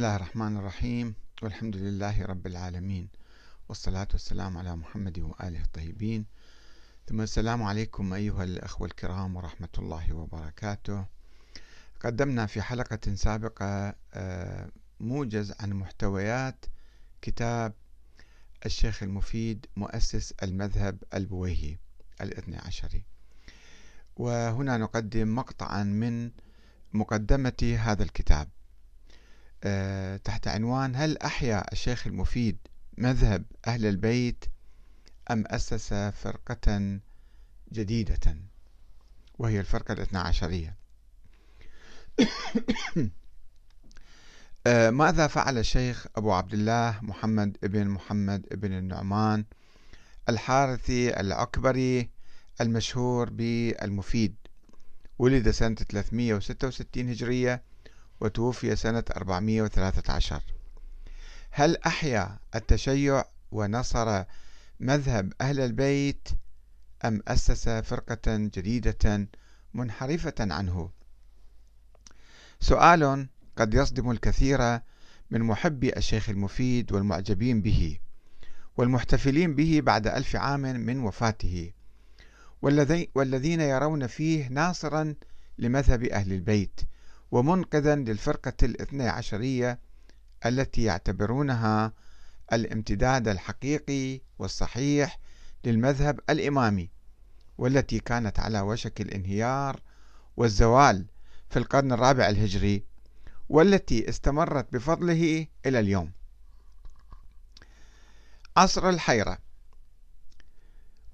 الله الرحمن الرحيم. والحمد لله رب العالمين. والصلاة والسلام على محمد وآله الطيبين. ثم السلام عليكم أيها الأخوة الكرام ورحمة الله وبركاته. قدمنا في حلقة سابقة آه، موجز عن محتويات كتاب الشيخ المفيد مؤسس المذهب البويهي الاثني عشري وهنا نقدم مقطعا من مقدمة هذا الكتاب. تحت عنوان هل أحيا الشيخ المفيد مذهب أهل البيت أم أسس فرقة جديدة؟ وهي الفرقة الاثنى عشرية. آه، ماذا فعل الشيخ أبو عبد الله محمد ابن محمد ابن النعمان الحارثي الأكبري المشهور بالمفيد؟ ولد سنة 366 هجرية وتوفي سنة 413 هل أحيا التشيع ونصر مذهب أهل البيت أم أسس فرقة جديدة منحرفة عنه؟ سؤال قد يصدم الكثير من محبي الشيخ المفيد والمعجبين به والمحتفلين به بعد ألف عام من وفاته والذين يرون فيه ناصرا لمذهب أهل البيت ومنقذا للفرقة الاثنى عشرية التي يعتبرونها الامتداد الحقيقي والصحيح للمذهب الإمامي والتي كانت على وشك الانهيار والزوال في القرن الرابع الهجري والتي استمرت بفضله إلى اليوم. عصر الحيرة.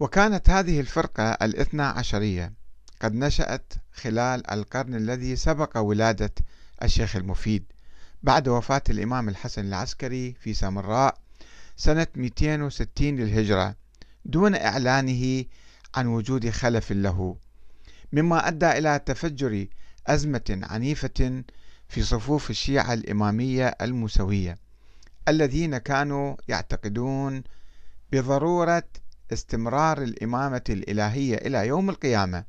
وكانت هذه الفرقة الاثنى عشرية قد نشأت خلال القرن الذي سبق ولادة الشيخ المفيد. بعد وفاة الإمام الحسن العسكري في سامراء سنة 260 للهجرة دون إعلانه عن وجود خلف له مما أدى إلى تفجر أزمة عنيفة في صفوف الشيعة الإمامية الموسوية الذين كانوا يعتقدون بضرورة استمرار الإمامة الإلهية إلى يوم القيامة.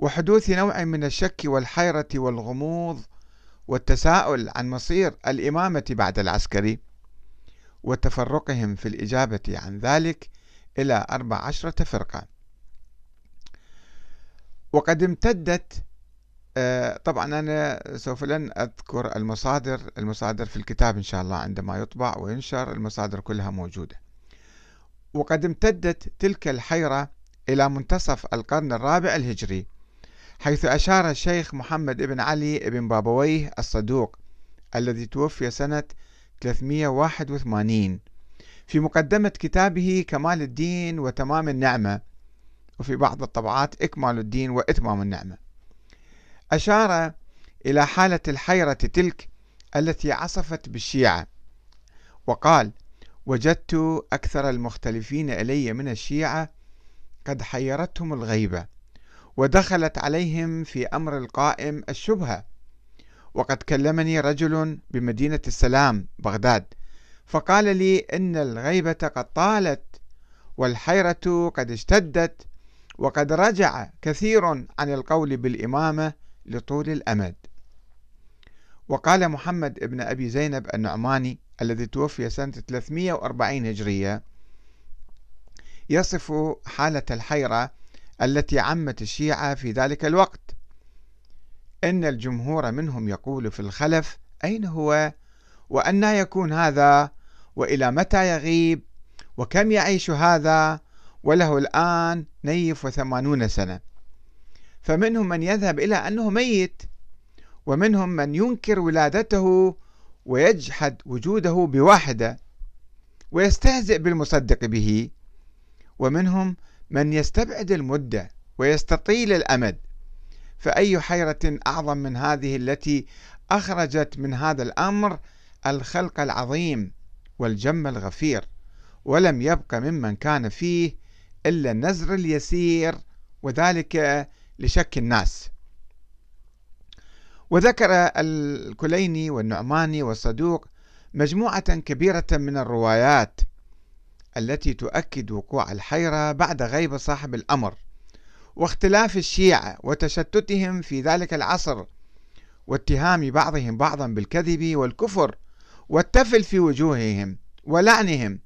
وحدوث نوع من الشك والحيرة والغموض والتساؤل عن مصير الإمامة بعد العسكري وتفرقهم في الإجابة عن ذلك إلى أربع عشرة فرقة. وقد امتدت آه، طبعا أنا سوف لن أذكر المصادر المصادر في الكتاب إن شاء الله عندما يطبع وينشر المصادر كلها موجودة. وقد امتدت تلك الحيرة إلى منتصف القرن الرابع الهجري. حيث أشار الشيخ محمد بن علي بن بابويه الصدوق الذي توفي سنة 381 في مقدمة كتابه كمال الدين وتمام النعمة وفي بعض الطبعات إكمال الدين وإتمام النعمة. أشار إلى حالة الحيرة تلك التي عصفت بالشيعة وقال وجدت أكثر المختلفين إلي من الشيعة قد حيرتهم الغيبة. ودخلت عليهم في أمر القائم الشبهة. وقد كلمني رجل بمدينة السلام بغداد فقال لي إن الغيبة قد طالت والحيرة قد اشتدت وقد رجع كثير عن القول بالإمامة لطول الأمد. وقال محمد ابن أبي زينب النعماني الذي توفي سنة 340 هجرية يصف حالة الحيرة التي عمت الشيعة في ذلك الوقت. إن الجمهور منهم يقول في الخلف أين هو؟ وأن يكون هذا؟ وإلى متى يغيب؟ وكم يعيش هذا؟ وله الآن نيف وثمانون سنة. فمنهم من يذهب إلى أنه ميت ومنهم من ينكر ولادته ويجحد وجوده بواحدة ويستهزئ بالمصدق به. ومنهم من يستبعد المدة ويستطيل الأمد فأي حيرة أعظم من هذه التي أخرجت من هذا الأمر الخلق العظيم والجم الغفير ولم يبق ممن كان فيه إلا النزر اليسير وذلك لشك الناس. وذكر الكليني والنعماني والصدوق مجموعة كبيرة من الروايات التي تؤكد وقوع الحيرة بعد غيب صاحب الأمر واختلاف الشيعة وتشتتهم في ذلك العصر واتهام بعضهم بعضا بالكذب والكفر والتفل في وجوههم ولعنهم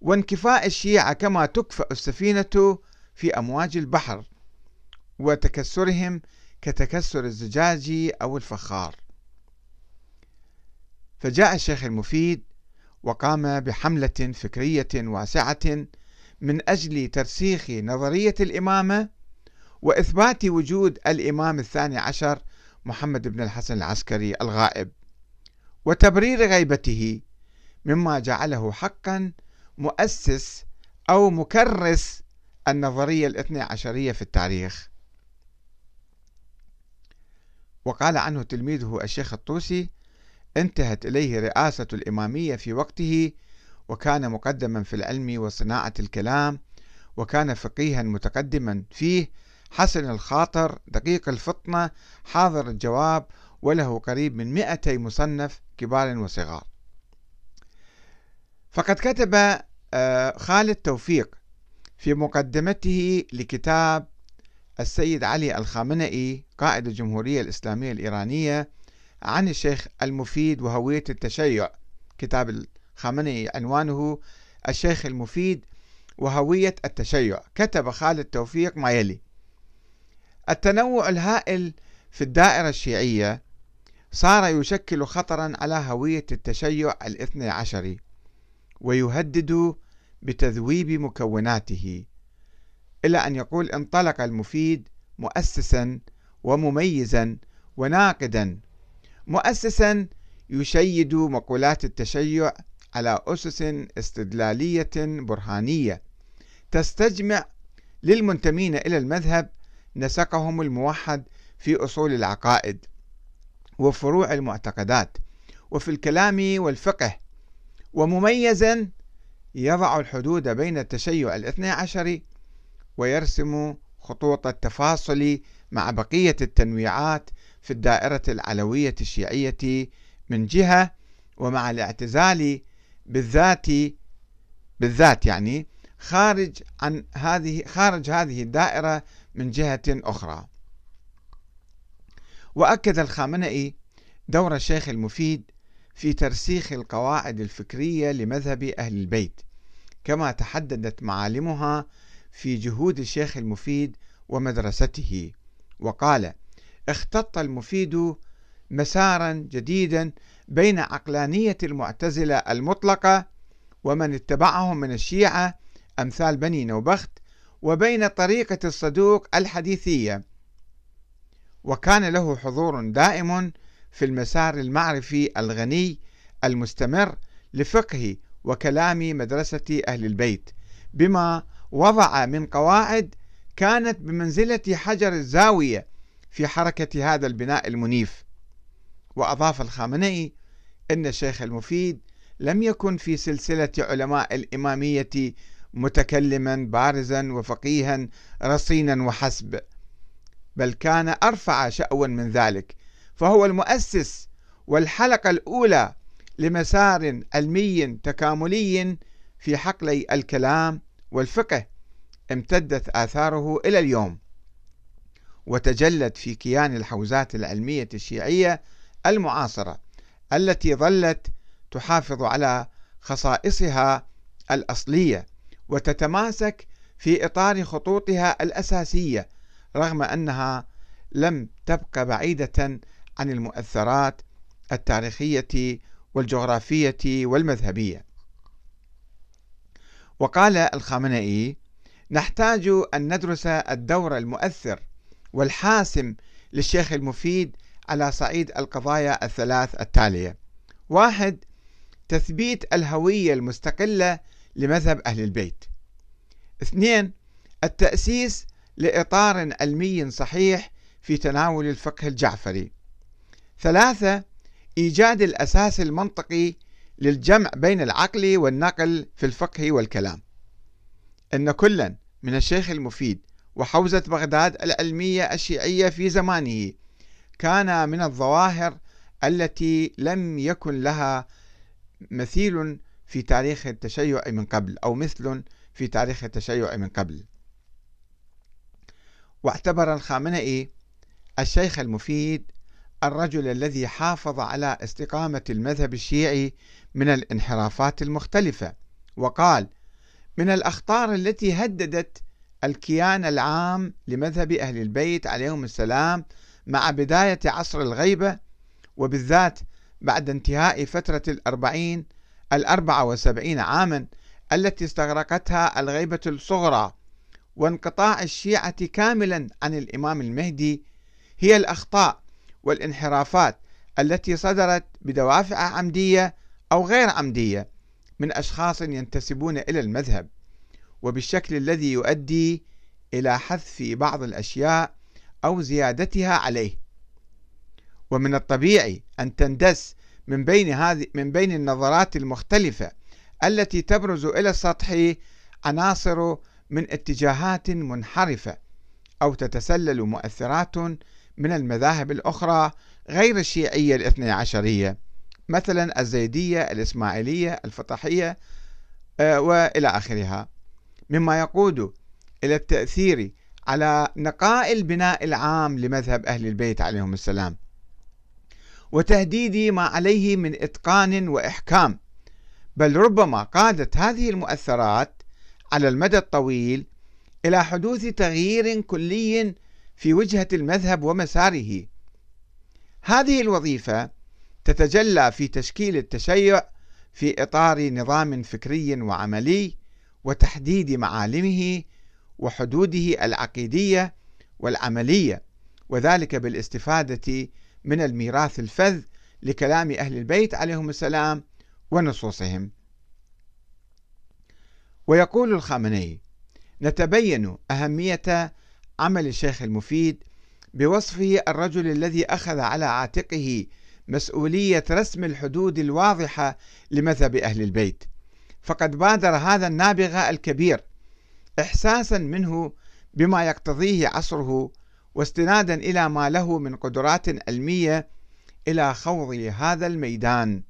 وانكفاء الشيعة كما تكفأ السفينة في أمواج البحر وتكسرهم كتكسر الزجاج أو الفخار. فجاء الشيخ المفيد وقام بحملة فكرية واسعة من أجل ترسيخ نظرية الإمامة وإثبات وجود الإمام الثاني عشر محمد بن الحسن العسكري الغائب وتبرير غيبته مما جعله حقا مؤسس أو مكرس النظرية الاثنى عشرية في التاريخ. وقال عنه تلميذه الشيخ الطوسي انتهت إليه رئاسة الإمامية في وقته وكان مقدما في العلم وصناعة الكلام وكان فقيها متقدما. فيه حسن الخاطر دقيق الفطنة حاضر الجواب وله قريب من مئتي مصنف كبار وصغار. فقد كتب آه، خالد توفيق في مقدمته لكتاب السيد علي الخامنئي قائد الجمهورية الإسلامية الإيرانية عن الشيخ المفيد وهوية التشيع. كتاب الخامنئي عنوانه الشيخ المفيد وهوية التشيع. كتب خالد توفيق ما يلي. التنوع الهائل في الدائرة الشيعية صار يشكل خطرا على هوية التشيع الاثني عشري ويهدد بتذويب مكوناته إلى أن يقول انطلق المفيد مؤسسا ومميزا وناقدا. مؤسسا يشيد مقولات التشيع على أسس استدلالية برهانية تستجمع للمنتمين إلى المذهب نسقهم الموحد في أصول العقائد وفروع المعتقدات وفي الكلام والفقه. ومميزا يضع الحدود بين التشيع الاثني عشري ويرسم خطوط التفاصل مع بقية التنويعات في الدائرة العلوية الشيعية من جهة ومع الاعتزال بالذات بالذات يعني خارج عن هذه خارج هذه الدائرة من جهة أخرى. وأكد الخامنئي دور الشيخ المفيد في ترسيخ القواعد الفكرية لمذهب أهل البيت كما تحددت معالمها في جهود الشيخ المفيد ومدرسته. وقال اختط المفيد مسارا جديدا بين عقلانية المعتزلة المطلقة ومن اتبعهم من الشيعة أمثال بني نوبخت وبين طريقة الصدوق الحديثية. وكان له حضور دائم في المسار المعرفي الغني المستمر لفقه وكلام مدرسة أهل البيت بما وضع من قواعد كانت بمنزلة حجر الزاوية في حركة هذا البناء المنيف. وأضاف الخامنئي أن الشيخ المفيد لم يكن في سلسلة علماء الإمامية متكلما بارزا وفقيها رصينا وحسب بل كان أرفع شأوا من ذلك. فهو المؤسس والحلقة الأولى لمسار علمي تكاملي في حقلي الكلام والفقه امتدت آثاره إلى اليوم. وتجلت في كيان الحوزات العلمية الشيعية المعاصرة التي ظلت تحافظ على خصائصها الأصلية وتتماسك في إطار خطوطها الأساسية رغم أنها لم تبق بعيدة عن المؤثرات التاريخية والجغرافية والمذهبية. وقال الخامنئي نحتاج أن ندرس الدور المؤثر والحاسم للشيخ المفيد على صعيد القضايا الثلاث التالية. واحد تثبيت الهوية المستقلة لمذهب أهل البيت. اثنين التأسيس لإطار علمي صحيح في تناول الفقه الجعفري. ثلاثة إيجاد الأساس المنطقي للجمع بين العقل والنقل في الفقه والكلام. أن كلا من الشيخ المفيد وحوزة بغداد العلمية الشيعية في زمانه كان من الظواهر التي لم يكن لها مثيل في تاريخ التشيع من قبل أو مثل في تاريخ التشيع من قبل. واعتبر الخامنئي الشيخ المفيد الرجل الذي حافظ على استقامة المذهب الشيعي من الانحرافات المختلفة وقال من الأخطار التي هددت الكيان العام لمذهب أهل البيت عليهم السلام مع بداية عصر الغيبة وبالذات بعد انتهاء فترة الأربعين الأربعة وسبعين عاما التي استغرقتها الغيبة الصغرى وانقطاع الشيعة كاملا عن الإمام المهدي هي الأخطاء والانحرافات التي صدرت بدوافع عمدية أو غير عمدية من أشخاص ينتسبون إلى المذهب. وبالشكل الذي يؤدي إلى حذف بعض الأشياء أو زيادتها عليه. ومن الطبيعي أن تندس من بين هذه من بين النظرات المختلفة التي تبرز إلى السطح عناصر من اتجاهات منحرفة أو تتسلل مؤثرات من المذاهب الأخرى غير الشيعية الاثني عشرية مثلا الزيدية الإسماعيلية الفطحية آه، وإلى آخرها. مما يقود إلى التأثير على نقاء البناء العام لمذهب أهل البيت عليهم السلام وتهديد ما عليه من إتقان وإحكام. بل ربما قادت هذه المؤثرات على المدى الطويل إلى حدوث تغيير كلي في وجهة المذهب ومساره. هذه الوظيفة تتجلى في تشكيل التشيع في إطار نظام فكري وعملي وتحديد معالمه وحدوده العقيدية والعملية وذلك بالاستفادة من الميراث الفذ لكلام أهل البيت عليهم السلام ونصوصهم. ويقول الخامنئي نتبين أهمية عمل الشيخ المفيد بوصفه الرجل الذي أخذ على عاتقه مسؤولية رسم الحدود الواضحة لمذهب أهل البيت فقد بادر هذا النابغة الكبير إحساسا منه بما يقتضيه عصره واستنادا إلى ما له من قدرات علمية إلى خوض هذا الميدان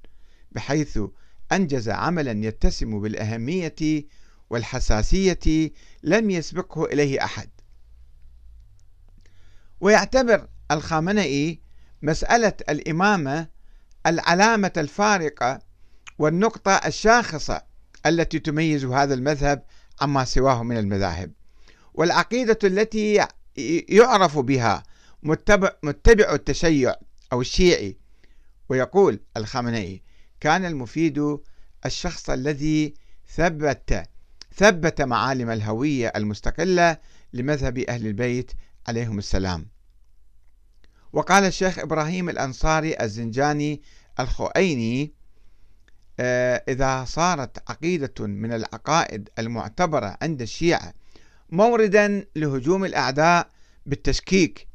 بحيث أنجز عملا يتسم بالأهمية والحساسية لم يسبقه إليه أحد. ويعتبر الخامنئي مسألة الإمامة العلامة الفارقة والنقطة الشاخصة التي تميز هذا المذهب عما سواه من المذاهب. والعقيدة التي يعرف بها متبع, متبع التشيع أو الشيعي ويقول الخامنئي كان المفيد الشخص الذي ثبت ثبت معالم الهوية المستقلة لمذهب أهل البيت عليهم السلام. وقال الشيخ إبراهيم الأنصاري الزنجاني الخؤيني إذا صارت عقيدة من العقائد المعتبرة عند الشيعة موردا لهجوم الأعداء بالتشكيك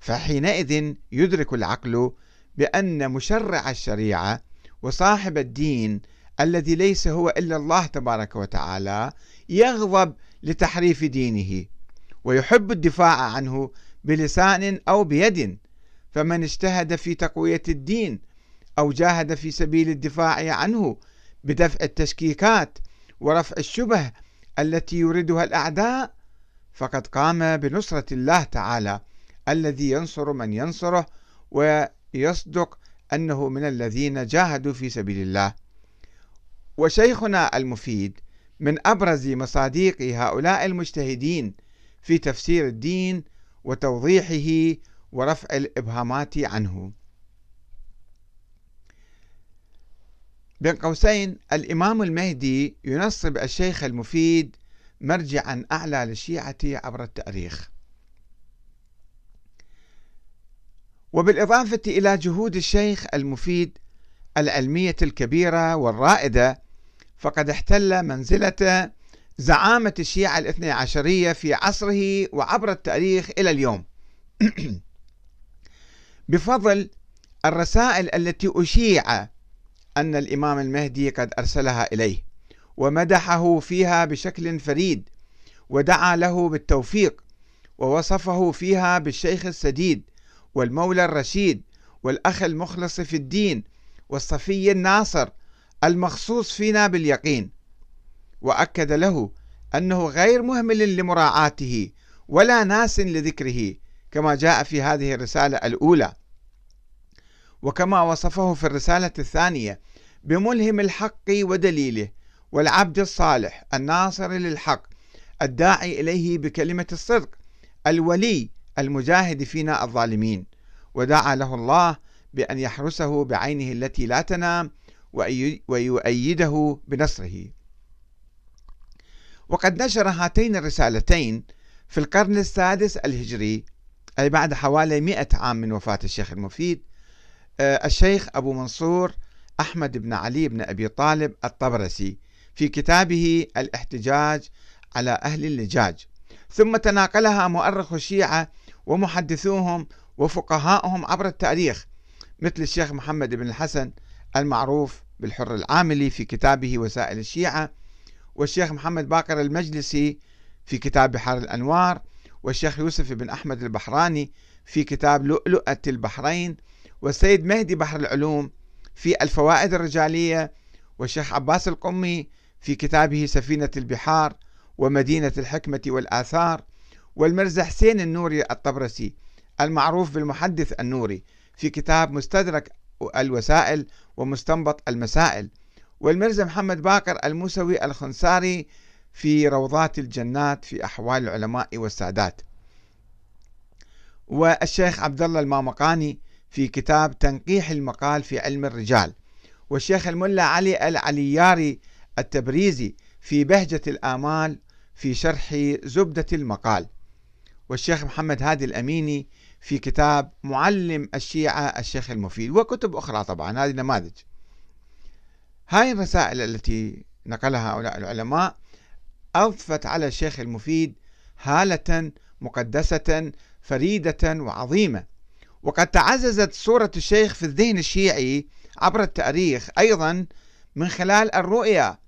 فحينئذ يدرك العقل بأن مشرع الشريعة وصاحب الدين الذي ليس هو إلا الله تبارك وتعالى يغضب لتحريف دينه ويحب الدفاع عنه بلسان أو بيد فمن اجتهد في تقوية الدين أو جاهد في سبيل الدفاع عنه بدفع التشكيكات ورفع الشبه التي يريدها الأعداء فقد قام بنصرة الله تعالى الذي ينصر من ينصره ويصدق أنه من الذين جاهدوا في سبيل الله. وشيخنا المفيد من أبرز مصاديق هؤلاء المجتهدين في تفسير الدين وتوضيحه ورفع الإبهامات عنه. بين قوسين الإمام المهدي ينصب الشيخ المفيد مرجعا أعلى للشيعة عبر التاريخ. وبالإضافة إلى جهود الشيخ المفيد العلمية الكبيرة والرائدة فقد احتل منزلة زعامة الشيعة الاثني عشرية في عصره وعبر التاريخ إلى اليوم. بفضل الرسائل التي أشيع أن الإمام المهدي قد أرسلها إليه ومدحه فيها بشكل فريد ودعا له بالتوفيق ووصفه فيها بالشيخ السديد والمولى الرشيد والأخ المخلص في الدين والصفي الناصر المخصوص فينا باليقين. وأكد له أنه غير مهمل لمراعاته ولا ناس لذكره كما جاء في هذه الرسالة الأولى. وكما وصفه في الرسالة الثانية بملهم الحق ودليله والعبد الصالح الناصر للحق الداعي إليه بكلمة الصدق الولي المجاهد فينا الظالمين. ودعا له الله بأن يحرسه بعينه التي لا تنام ويؤيده بنصره. وقد نشر هاتين الرسالتين في القرن السادس الهجري أي بعد حوالي مئة عام من وفاة الشيخ المفيد الشيخ أبو منصور أحمد بن علي بن أبي طالب الطبرسي في كتابه الإحتجاج على أهل اللجاج. ثم تناقلها مؤرخ الشيعة ومحدثوهم وفقهاؤهم عبر التاريخ مثل الشيخ محمد بن الحسن المعروف بالحر العاملي في كتابه وسائل الشيعة والشيخ محمد باقر المجلسي في كتاب بحر الأنوار والشيخ يوسف بن أحمد البحراني في كتاب لؤلؤة البحرين والسيد مهدي بحر العلوم في الفوائد الرجالية والشيخ عباس القمي في كتابه سفينة البحار ومدينة الحكمة والآثار والمرزا حسين النوري الطبرسي المعروف بالمحدث النوري في كتاب مستدرك الوسائل ومستنبط المسائل والمرزا محمد باقر الموسوي الخنساري في روضات الجنات في أحوال العلماء والسادات. والشيخ عبد الله المامقاني في كتاب تنقيح المقال في علم الرجال. والشيخ الملا علي العلياري التبريزي في بهجة الآمال في شرح زبدة المقال. والشيخ محمد هادي الأميني في كتاب معلم الشيعة الشيخ المفيد وكتب أخرى طبعا هذه نماذج. هاي الرسائل التي نقلها هؤلاء العلماء أضفت على الشيخ المفيد هالة مقدسة فريدة وعظيمة. وقد تعززت صورة الشيخ في الذهن الشيعي عبر التاريخ أيضا من خلال الرؤيا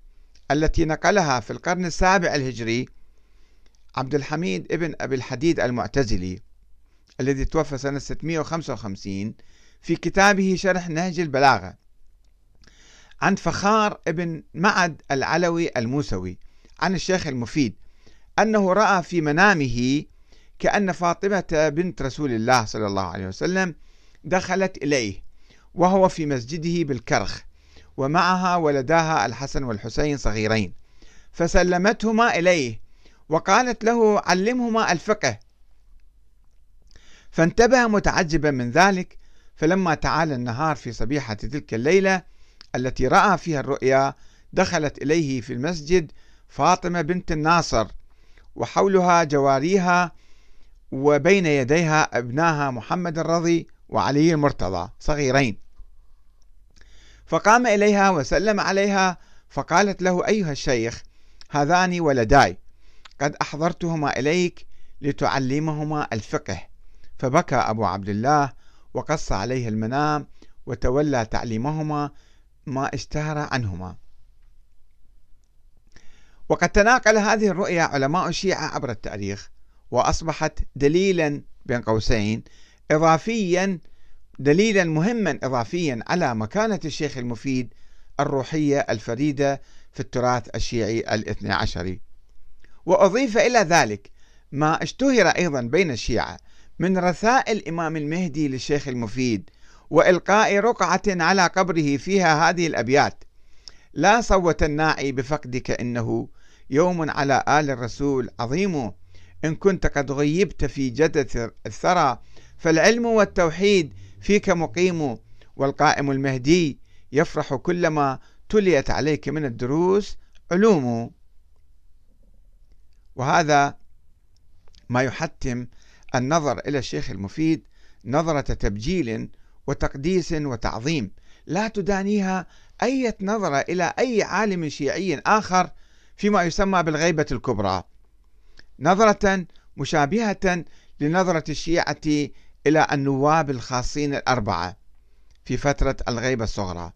التي نقلها في القرن السابع الهجري عبد الحميد ابن أبي الحديد المعتزلي الذي توفى سنة 655 في كتابه شرح نهج البلاغة عن فخار ابن معد العلوي الموسوي عن الشيخ المفيد أنه رأى في منامه كأن فاطمة بنت رسول الله صلى الله عليه وسلم دخلت إليه وهو في مسجده بالكرخ ومعها ولداها الحسن والحسين صغيرين. فسلمتهما إليه وقالت له علمهما الفقه. فانتبه متعجبا من ذلك فلما تعالى النهار في صبيحة تلك الليلة التي رأى فيها الرؤيا دخلت إليه في المسجد فاطمة بنت الناصر وحولها جواريها وبين يديها ابناها محمد الرضي وعلي المرتضى صغيرين. فقام إليها وسلم عليها فقالت له أيها الشيخ هذان ولداي قد أحضرتهما إليك لتعلمهما الفقه. فبكى أبو عبد الله وقص عليه المنام وتولى تعليمهما ما اشتهر عنهما. وقد تناقل هذه الرؤيا علماء الشيعة عبر التاريخ وأصبحت دليلا بين قوسين إضافيا دليلا مهما إضافيا على مكانة الشيخ المفيد الروحية الفريدة في التراث الشيعي الاثني عشري. وأضيف إلى ذلك ما اشتهر أيضا بين الشيعة من رثاء الإمام المهدي للشيخ المفيد وإلقاء رقعة على قبره فيها هذه الأبيات لا صوت الناعي بفقدك إنه يوم على آل الرسول عظيم إن كنت قد غيبت في جدة الثرى فالعلم والتوحيد فيك مقيم والقائم المهدي يفرح كلما تليت عليك من الدروس علوم. وهذا ما يحتم النظر إلى الشيخ المفيد نظرة تبجيل وتقديس وتعظيم. لا تدانيها أي نظرة إلى أي عالم شيعي آخر فيما يسمى بالغيبة الكبرى. نظرة مشابهة لنظرة الشيعة إلى النواب الخاصين الأربعة في فترة الغيبة الصغرى.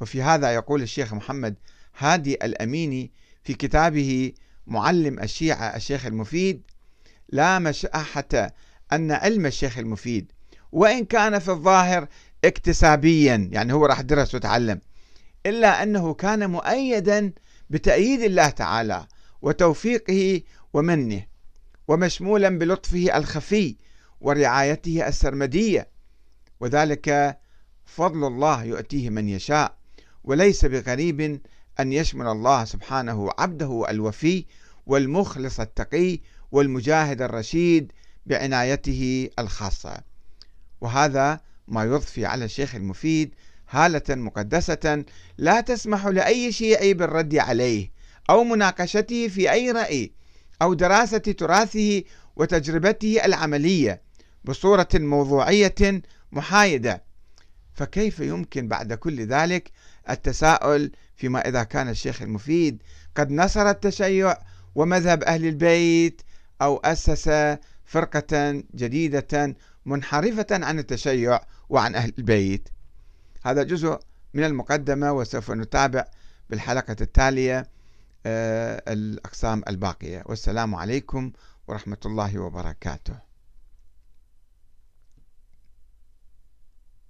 وفي هذا يقول الشيخ محمد هادي الأميني في كتابه معلم الشيعة الشيخ المفيد لا مشاحة أن علم الشيخ المفيد وإن كان في الظاهر اكتسابيا يعني هو راح درس وتعلم إلا أنه كان مؤيدا بتأييد الله تعالى وتوفيقه ومنه ومشمولا بلطفه الخفي ورعايته السرمدية. وذلك فضل الله يؤتيه من يشاء وليس بغريب أن يشمل الله سبحانه عبده الوفي والمخلص التقي والمجاهد الرشيد بعنايته الخاصة. وهذا ما يضفي على الشيخ المفيد هالة مقدسة لا تسمح لأي شيعي بالرد عليه. أو مناقشته في أي رأي أو دراسة تراثه وتجربته العملية بصورة موضوعية محايدة. فكيف يمكن بعد كل ذلك التساؤل فيما إذا كان الشيخ المفيد قد نصر التشيع ومذهب أهل البيت أو أسس فرقة جديدة منحرفة عن التشيع وعن أهل البيت؟ هذا جزء من المقدمة وسوف نتابع بالحلقة التالية. الأقسام الباقية. والسلام عليكم ورحمة الله وبركاته.